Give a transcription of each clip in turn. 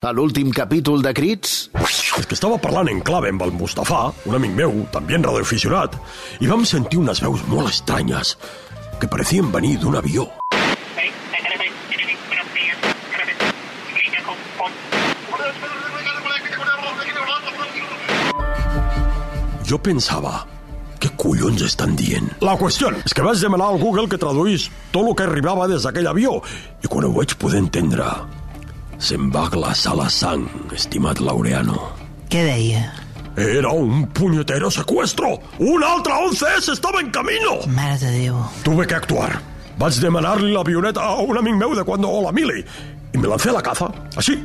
A l'últim capítol de Crits... És que estava parlant en clave amb el Mustafà, un amic meu, també radioaficionat, i vam sentir unes veus molt estranyes que parecien venir d'un avió. Jo pensava, què collons estan dient? La qüestió és que vaig demanar al Google que traduís tot el que arribava des d'aquell avió i quan ho vaig poder entendre, se'm va glaçar la sang, estimat Laureano. Què deia? Era un puñetero secuestro. Un altre 11S estava en camino. Mare de Déu. Tuve que actuar. Vaig demanar-li l'avioneta a un amic meu de cuando la mili i me lancé a la caza, així,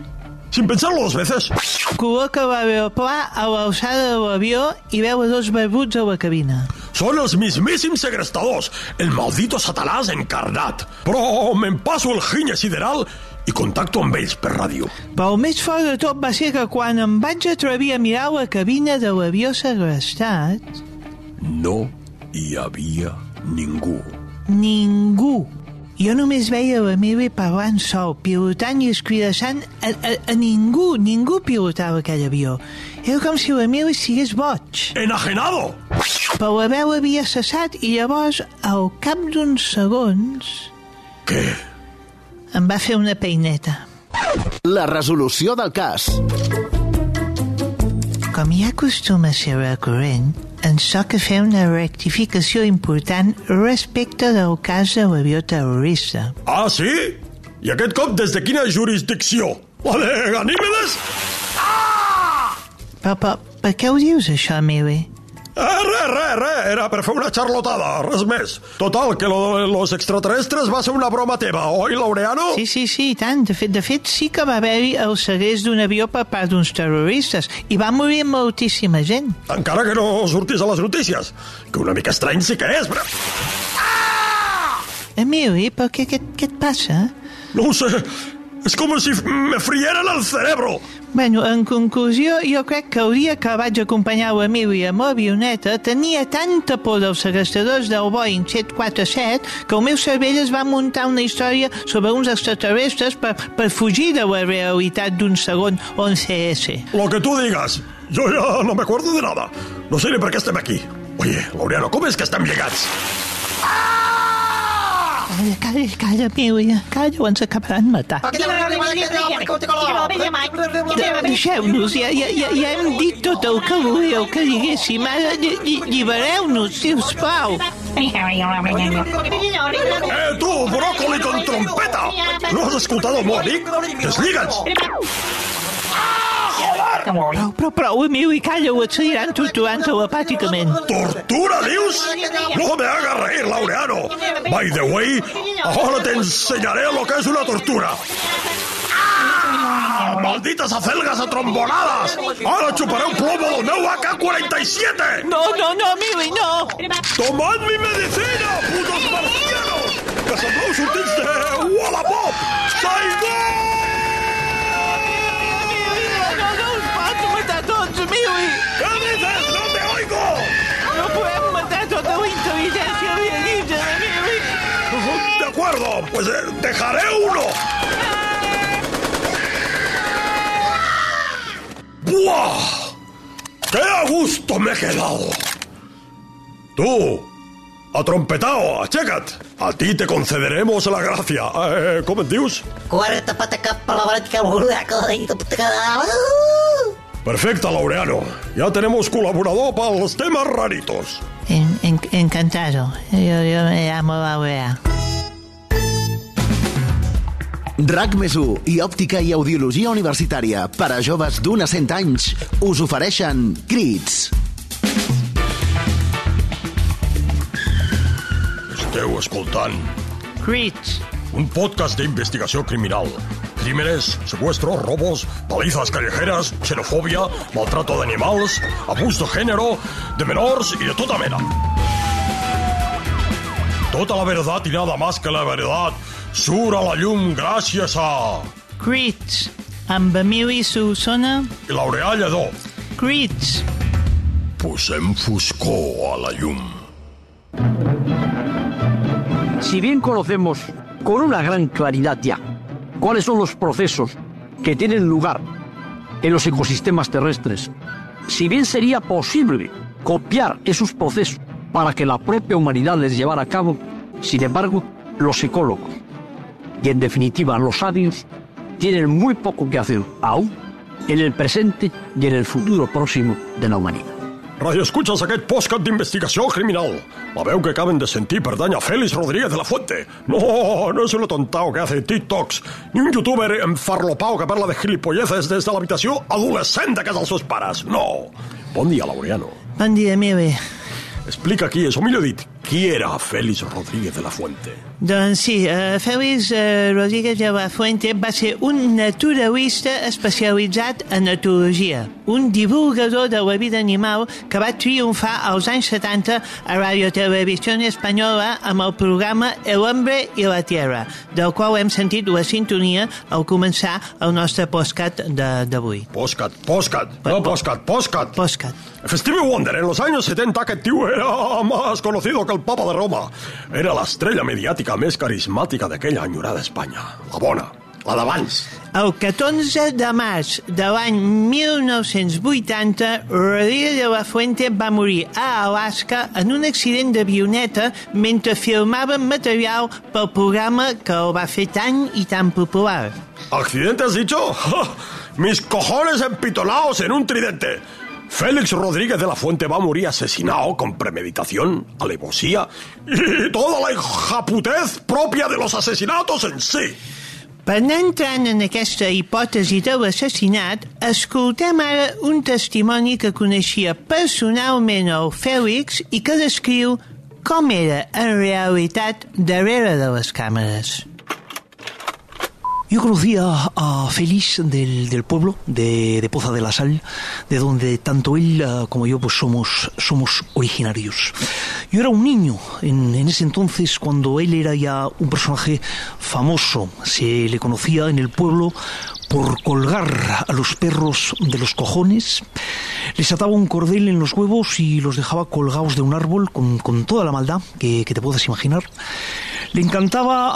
sin pensarlo dos veces. Col·loca l'aeroplà a l'alçada de l'avió i veu a dos barbuts a la cabina. Són els mismíssims segrestadors, el maldito satanàs encarnat. Però me'n passo el ginya sideral i contacto amb ells per ràdio. Però el més fort de tot va ser que quan em vaig atrevir a mirar la cabina de l'avió segrestat, No hi havia ningú. ningú. Jo només veia la Mili parlant sol, pilotant i escridassant a, a, a ningú, ningú pilotava aquell avió. Era com si la Mili sigués boig. Enajenado! Però la veu havia cessat i llavors, al cap d'uns segons, Què? Em va fer una peineta. La resolució del cas. Com ja acostuma a ser recurrent, ens toca fer una rectificació important respecte del cas de l'avió terrorista. Ah, sí? I aquest cop des de quina jurisdicció? La de Ganímedes? Però, però, per què ho dius, això, Mili? Eh, res, res, res, era per fer una xarlotada, res més. Total, que lo de los extraterrestres va ser una broma teva, oi, Laureano? Sí, sí, sí, i tant. De fet, de fet sí que va haver-hi el segrest d'un avió per part d'uns terroristes i va morir moltíssima gent. Encara que no sortís a les notícies, que una mica estrany sí que és, però... Emili, per què, què, què et passa? No ho sé, és com si me frieran el cerebro. Bueno, en conclusió, jo crec que el dia que vaig acompanyar l'Emili amb l'avioneta tenia tanta por dels segrestadors del Boeing 747 que el meu cervell es va muntar una història sobre uns extraterrestres per, per fugir de la realitat d'un segon 11S. Lo que tú digas, yo ya no me acuerdo de nada. No sé ni per què estem aquí. Oye, Laureano, com és que estem lligats? Calla, calla, calla, Emili, calla o ens acabaran matant. Deixeu-nos, ja, ja, ja, ja hem dit tot el que volíeu que diguéssim. Ara lli- lli- allibereu-nos, si us plau. Eh, tu, brócoli con trompeta! No has escoltat el meu amic? Deslliga'ns! Telepàticament. ¿Tortura, dius? No me hagas reír, Laureano. By the way, ahora te enseñaré lo que es una tortura. ¡Ah! ¡Malditas acelgas atrombonadas! Ahora chuparé un plomo del meu AK-47! No, no, no, Emili, no! Tomad mi medicina, putos marcianos! Que sembleu sortits de Wallapop! Saigó! Acuerdo, pues eh, dejaré uno. ¡Buah! ¡Qué a gusto me he quedado! Tú, atrompetao, aixeca't. A ti te concederemos la gracia. Eh, et dius? 40 patacap per la branca Perfecte, Laureano. Ya tenemos colaborador para los temas raritos. En, en, encantado. Yo, yo me llamo Laurea. RAC més i òptica i audiologia universitària per a joves d'un a 100 anys us ofereixen Crits. Esteu escoltant Crits. un podcast d'investigació criminal. Crímenes, secuestros, robos, palizas callejeras, xenofòbia, maltrato d'animals, abús de género, de menors i de tota mena. Tota la verdad y nada más que la verdad surt a la llum gràcies a... Crits. Amb Emili Solsona. I Laureà Lledó. Crits. Posem foscor a la llum. Si bien conocemos con una gran claridad ya cuáles son los procesos que tienen lugar en los ecosistemas terrestres. Si bien sería posible copiar esos procesos para que la propia humanidad les llevara a cabo, sin embargo, los ecólogos y en definitiva los sabios tienen muy poco que hacer aún en el presente y en el futuro próximo de la humanidad. Radio escuchas aquest podcast d'investigació criminal. La veu que acaben de sentir pertany a Félix Rodríguez de la Fuente. No, no es un atontao que hace TikToks, ni un youtuber enfarlopao que parla de gilipolleces des de l'habitació adolescent de casa dels seus pares. No. Bon dia, Laureano. Bon dia, Miri. Explica qui és, o millor dit, qui era Félix Rodríguez de la Fuente. Doncs sí, uh, Félix uh, Rodríguez de la Fuente va ser un naturalista especialitzat en etologia, un divulgador de la vida animal que va triomfar als anys 70 a Radio Televisió Espanyola amb el programa El Hombre i la Tierra, del qual hem sentit la sintonia al començar el nostre postcat d'avui. Postcat, postcat, no postcat, postcat. Postcat. Stevie Wonder, en los años 70 aquest tio era más conocido que el Papa de Roma. Era l'estrella mediàtica més carismàtica d'aquella enyorada Espanya. La bona, la d'abans. El 14 de març de l'any 1980, Rodríguez de la Fuente va morir a Alaska en un accident d'avioneta mentre filmaven material pel programa que el va fer tan i tan popular. ¿Accidente has dicho? Mis cojones empitolados en un tridente. Félix Rodríguez de la Fuente va morir asesinado con premeditación, alevosía y toda la hijaputez propia de los asesinatos en sí. Per anar entrant en aquesta hipòtesi de l'assassinat, escoltem ara un testimoni que coneixia personalment el Fèlix i que descriu com era en realitat darrere de les càmeres. Yo conocía a Félix del, del pueblo, de, de Poza de la Sal, de donde tanto él ah, como yo pues somos, somos originarios. Yo era un niño en, en ese entonces cuando él era ya un personaje famoso. Se le conocía en el pueblo por colgar a los perros de los cojones, les ataba un cordel en los huevos y los dejaba colgados de un árbol con, con toda la maldad que, que te puedas imaginar. Le encantaba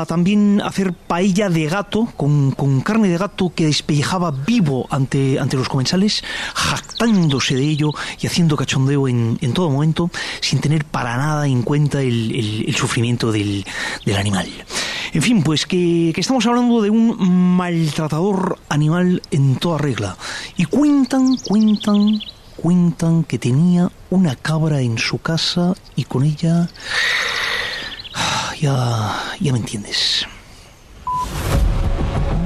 ah, también hacer paella de gato, con, con carne de gato que despellejaba vivo ante, ante los comensales, jactándose de ello y haciendo cachondeo en, en todo momento, sin tener para nada en cuenta el, el- el sufrimiento del, del animal. En fin, pues que, que estamos hablando de un maltratador animal en toda regla. Y cuentan, cuentan, cuentan que tenía una cabra en su casa y con ella... Ya, ya me entiendes.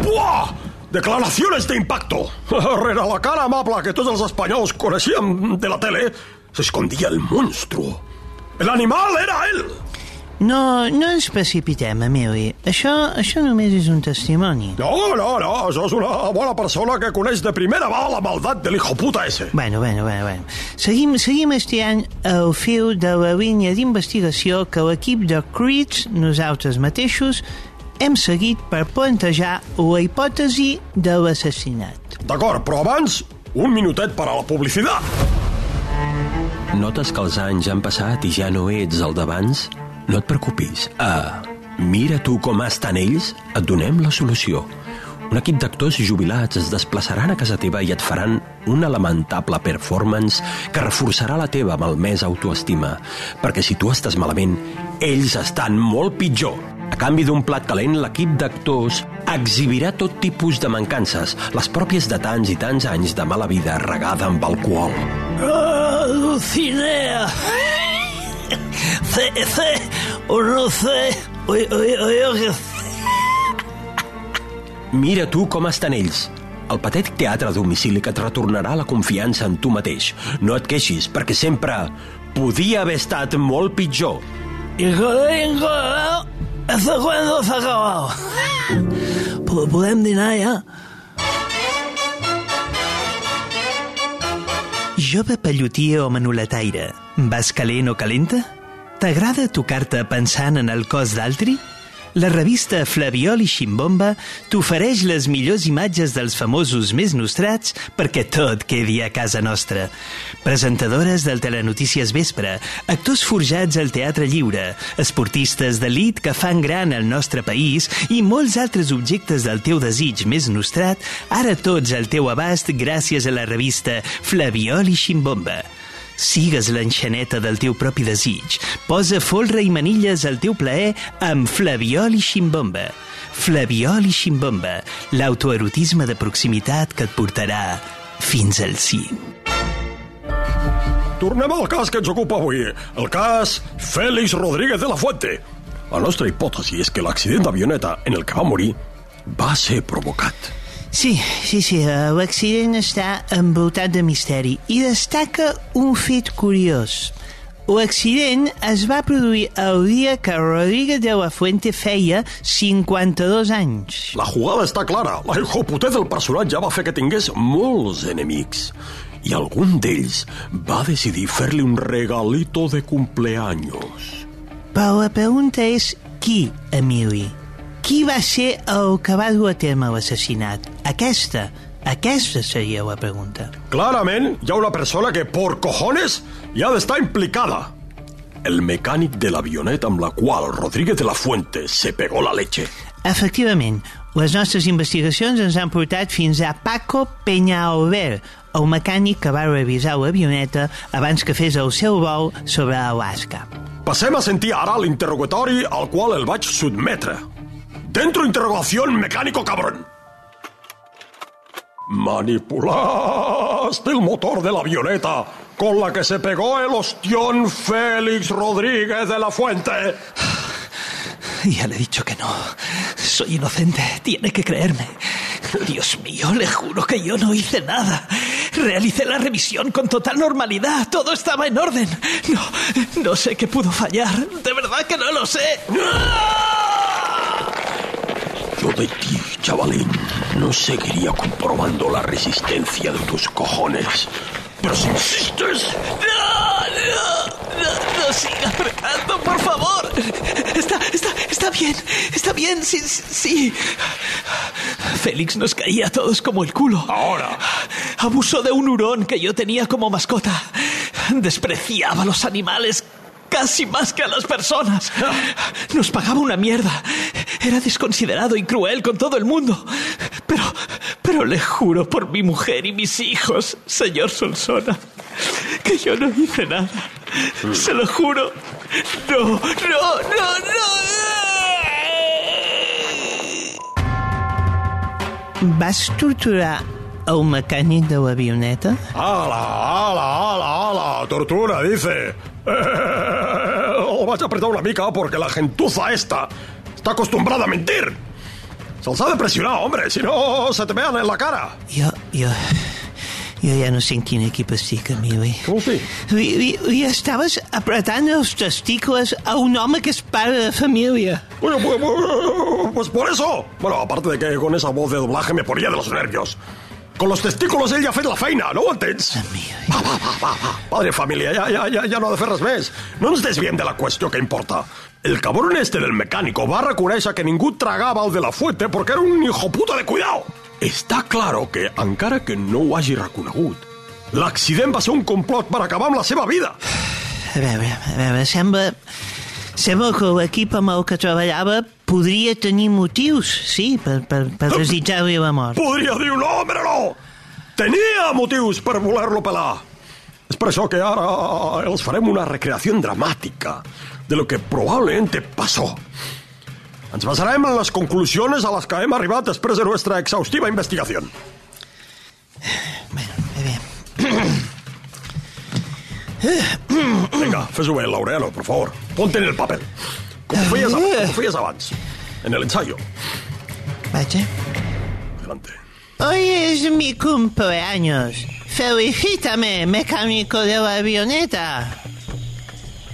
¡Buah! Declaraciones de impacto. Rere la cara amable que tots els espanyols coneixíem de la tele, s'escondia el monstruo. El animal era él. No, no ens precipitem, Emili. Això, això només és un testimoni. No, no, no, sos una bona persona que coneix de primera mà la maldat de l'hijo puta ese. Bueno, bueno, bueno, bueno. Seguim, seguim estirant el fil de la línia d'investigació que l'equip de Creeds, nosaltres mateixos, hem seguit per plantejar la hipòtesi de l'assassinat. D'acord, però abans, un minutet per a la publicitat. Notes que els anys han passat i ja no ets el d'abans? No et preocupis. A Mira tu com estan ells, et donem la solució. Un equip d'actors jubilats es desplaçaran a casa teva i et faran una lamentable performance que reforçarà la teva malmesa autoestima. Perquè si tu estàs malament, ells estan molt pitjor. A canvi d'un plat calent, l'equip d'actors exhibirà tot tipus de mancances, les pròpies de tants i tants anys de mala vida regada amb alcohol. ¡Ah, Dulcinea! C, C, o no sé, o, o, o yo que Mira tu com estan ells. El patètic teatre a domicili que et retornarà la confiança en tu mateix. No et queixis, perquè sempre podia haver estat molt pitjor. Y joder, colorado, ¿hasta cuándo se ha acabado? Po- Podem dinar ja? Jove pellotier o manoletaire, vas calent o calenta? T'agrada tocar-te pensant en el cos d'altri? La revista Flaviol i Ximbomba t'ofereix les millors imatges dels famosos més nostrats perquè tot quedi a casa nostra. Presentadores del Telenotícies Vespre, actors forjats al Teatre Lliure, esportistes d'elit que fan gran el nostre país i molts altres objectes del teu desig més nostrat, ara tots al teu abast gràcies a la revista Flaviol i Ximbomba. Sigues l'enxaneta del teu propi desig. Posa folre i manilles al teu plaer amb Flaviol i Ximbomba. Flaviol i Ximbomba, l'autoerotisme de proximitat que et portarà fins al cim. Tornem al cas que ens ocupa avui, el cas Félix Rodríguez de la Fuente. La nostra hipòtesi és que l'accident d'avioneta en el que va morir va ser provocat. Sí, sí, sí, eh, l'accident està envoltat de misteri i destaca un fet curiós. L'accident es va produir el dia que Rodríguez de la Fuente feia 52 anys. La jugada està clara. La hijoputez del personatge va fer que tingués molts enemics. I algun d'ells va decidir fer-li un regalito de cumpleaños. Però la pregunta és qui, Emili? Qui va ser el que va dur a terme l'assassinat? Aquesta, aquesta seria la pregunta. Clarament, hi ha una persona que, por cojones, hi ha d'estar implicada. El mecànic de l'avioneta amb la qual Rodríguez de la Fuente se pegó la leche. Efectivament, les nostres investigacions ens han portat fins a Paco Peñalver, el mecànic que va revisar l'avioneta abans que fes el seu vol sobre Alaska. Passem a sentir ara l'interrogatori al qual el vaig sotmetre. Dentro interrogación mecánico cabrón. Manipulaste el motor de la avioneta con la que se pegó el ostión Félix Rodríguez de la Fuente. Ya le he dicho que no. Soy inocente. Tiene que creerme. Dios mío, le juro que yo no hice nada. Realicé la revisión con total normalidad. Todo estaba en orden. No, no sé qué pudo fallar. De verdad que no lo sé. Yo de ti, chavalín, no seguiría comprobando la resistencia de tus cojones. Pero si insistes... ¡No! ¡No! ¡No, no siga apretando, por favor! Está, está, está bien, está bien, sí, sí, sí. Félix nos caía a todos como el culo. Ahora. Abusó de un hurón que yo tenía como mascota. Despreciaba a los animales casi más que a las personas. Nos pagaba una mierda. Era desconsiderado y cruel con todo el mundo. Pero, pero le juro por mi mujer y mis hijos, señor Solsona, que yo no hice nada. Se lo juro. No, no, no, no. Vas torturar el mecànic de l'avioneta? ¡Hala, hala, hala, hala! ¡Tortura, dice! Eh, lo vas a apretar una mica porque la gentuza esta está acostumbrada a mentir. Ha de pressionar, hombre, si no se te vean en la cara. Jo, jo... Jo ja no sé en quin equip estic, Emili. Com sí? Li, li, li estaves apretant els testicles a un home que és pare de família. Bueno, pues, pues, pues por eso. Bueno, aparte de que con esa voz de doblaje me ponía de los nervios. Con los testículos ell ja ha fet la feina, no ho entens? Va, va, va, va, va. Padre família, ja, ja, ja, ja no ha de fer res més. No ens desviem de la qüestió que importa. El cabrón este del mecánico va reconèixer que ningú tragava el de la fuente perquè era un hijo puta de cuidao. Està claro que, encara que no ho hagi reconegut, l'accident va ser un complot per acabar amb la seva vida. A veure, a veure, sembla... Sembla que l'equip amb el que treballava podria tenir motius, sí, per, per, per desitjar-li la mort. Podria dir no, hombre, no! Tenia motius per voler-lo pelar. És per això que ara els farem una recreació dramàtica de lo que probablemente pasó. Ens basarem en les conclusions a les que hem arribat després de nuestra exhaustiva investigació. Bueno, bé. Vinga, fes-ho bé, Laureano, por favor. Ponte en el papel. Com ho feies abans, com abans. En el ensayo. Vaja. Adelante. Hoy es mi cumpleaños. Felicítame, mecánico de la avioneta.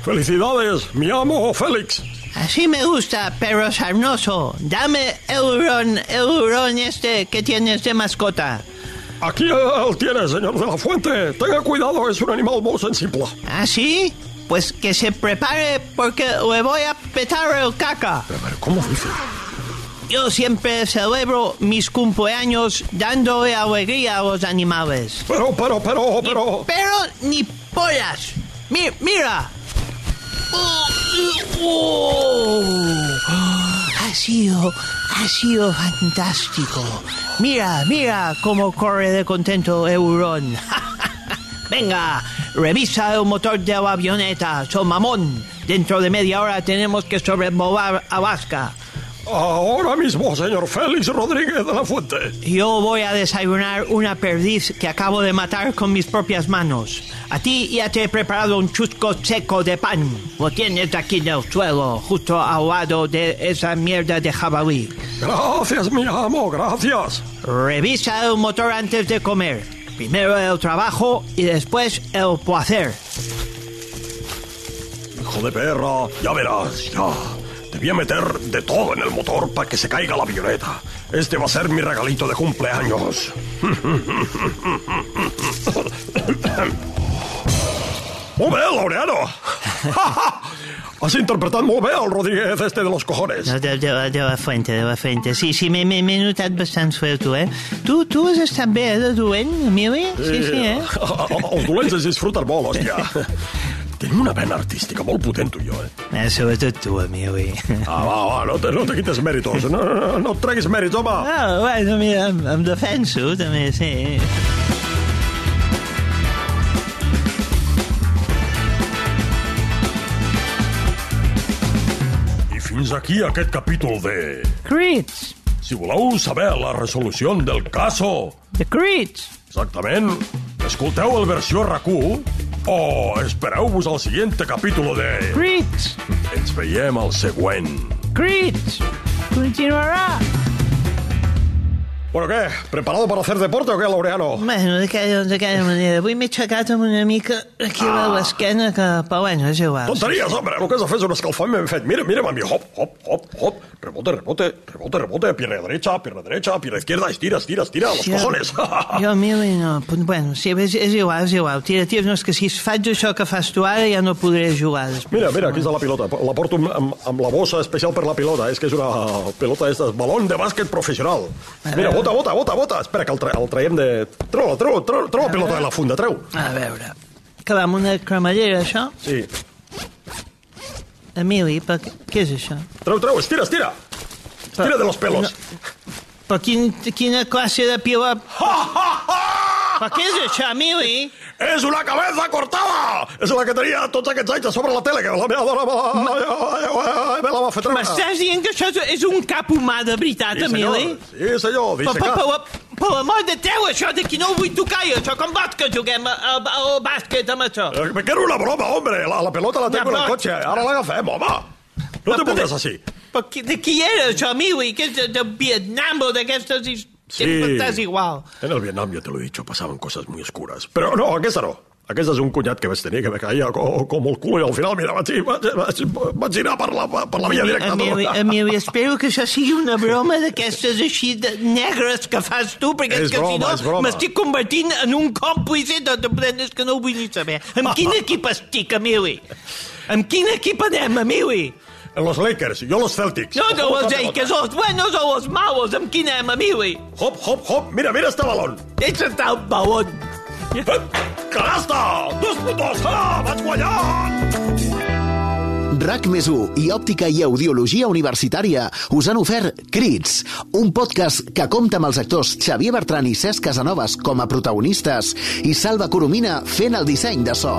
Felicidades, mi amo Félix. Así me gusta, perro sarnoso. Dame el hurón este que tienes de mascota. Aquí el tiene, señor de la Fuente. Tenga cuidado, es un animal muy sensible. ¿Ah, sí? Pues que se prepare porque le voy a respetar el caca. Ver, ¿cómo dice? Yo siempre celebro mis cumpleaños dándole alegría a los animales. Pero, pero, pero, pero... Pero ni pollas. Mi- mira. Oh, oh. Ha sido, ha sido fantástico. Mira, mira cómo corre de contento Euron. Venga, revisa el motor de la avioneta, son mamón. Dentro de media hora tenemos que sobrevolar Alaska. Ahora mismo, señor Félix Rodríguez de la Fuente. Yo voy a desayunar una perdiz que acabo de matar con mis propias manos. A ti ya te he preparado un chusco seco de pan. Lo tienes aquí en el suelo, justo al lado de esa mierda de jabalí. Gracias, mi amo, gracias. Revisa el motor antes de comer. Primero el trabajo y después el placer. Hijo de perra, ya verás, ya. Te voy a meter de todo en el motor para que se caiga la avioneta. Este va a ser mi regalito de cumpleaños. Bien, Laureano. Has interpretat molt bé el Rodríguez este de los cojones. No, de, de, de la fuente, de la fuente. Sí, sí, m'he notat bastant suelto, eh? Tu, tu has estat bé, eh, de dolent, Emili? Sí, sí, eh? Els dolents es disfruten molt, hòstia. Tenim una vena artística molt potent, tu i jo, eh? eh sobretot tu, Emili. Ah, va, va, no te, no te quites mèritos. No, no, no et treguis mèrits, home. Ah, bueno, mira, em, em defenso, també, sí. Aquí aquest capítol de... Crits! Si voleu saber la resolució del caso, The Crits! exactament, escolteu el versió RAC1 o espereu-vos al següent capítol de... Crits! Ens veiem al següent. Crits! Continuarà! Bueno, què? ¿Preparado para hacer deporte o què, Laureano? Bueno, d'aquella d'aquella manera. Avui m'he aixecat amb una mica aquí a l'esquena, que, però bueno, és igual. Tonteries, hombre, lo que has de fer és un escalfament ben fet. Mira, mira, mami, hop, hop, hop, hop, rebote, rebote, rebote, rebote, pierna derecha, pierna derecha, pierna izquierda, estira, estira, estira, los Jo- cojones. Jo, Mili, no. Bueno, sí, és, és igual, és igual. Tira, tira, no, és que si faig això que fas tu ara ja no podré jugar després. Mira, mira, aquí està la pilota. La porto amb, amb, amb la bossa especial per la pilota. És que és una pilota d'estes, balón de bàsquet professional. Mira, bota, bota, bota, bota. Espera, que el, tra el traiem de... Treu-la, treu, treu, treu la pilota de la funda, treu. A veure... Que va amb una cremallera, això? Sí. Emili, per què, és això? Treu, treu, estira, estira. Estira de los pelos. Però quin, quina classe de pila... Però què és això, Emili? És una cabeza cortada! És la que tenia tots aquests anys a sobre la tele, que la meva dona me la, me la va fer treure. M'estàs dient que això és- un cap humà de veritat, Sí. Emili? Sí, senyor. Dice per, l'amor de Déu, això d'aquí no ho vull tocar això com vols que juguem al, bàsquet amb això? Eh, Que era una broma, hombre. La, la pelota la tengo en el coche. Ara l'agafem, home. No te pongas así. Però qui- de qui era això, Emili? Que és de, de Vietnam o d'aquestes... his- Sempre estàs igual. En el Vietnam, ya te lo he dicho, pasaban cosas muy oscuras. Pero no, aquesta no. Aquesta és un cunyat que vaig tenir, que me caia com, com el cul, i al final, mira, vaig, vaig, vaig, vaig anar per la, per la via directa. Emili, Emili, espero que això sigui una broma d'aquestes així de negres que fas tu, perquè És és, que broma, si no m'estic convertint en un còmplice de, de, de, és que no ho vull ni saber. Amb quin equip estic, Emili? Amb quin equip anem, Emili? En los Lakers, jo los Celtics. No, no, els Lakers, els buenos o els malos, amb quin anem, Emili? Hop, hop, hop, mira, mira este balón. Ets el balón. Eh, Canasta! Dos puntos! Ah, vaig guanyar! RAC més i òptica i audiologia universitària us han ofert Crits, un podcast que compta amb els actors Xavier Bertran i Cesc Casanovas com a protagonistes i Salva Coromina fent el disseny de so.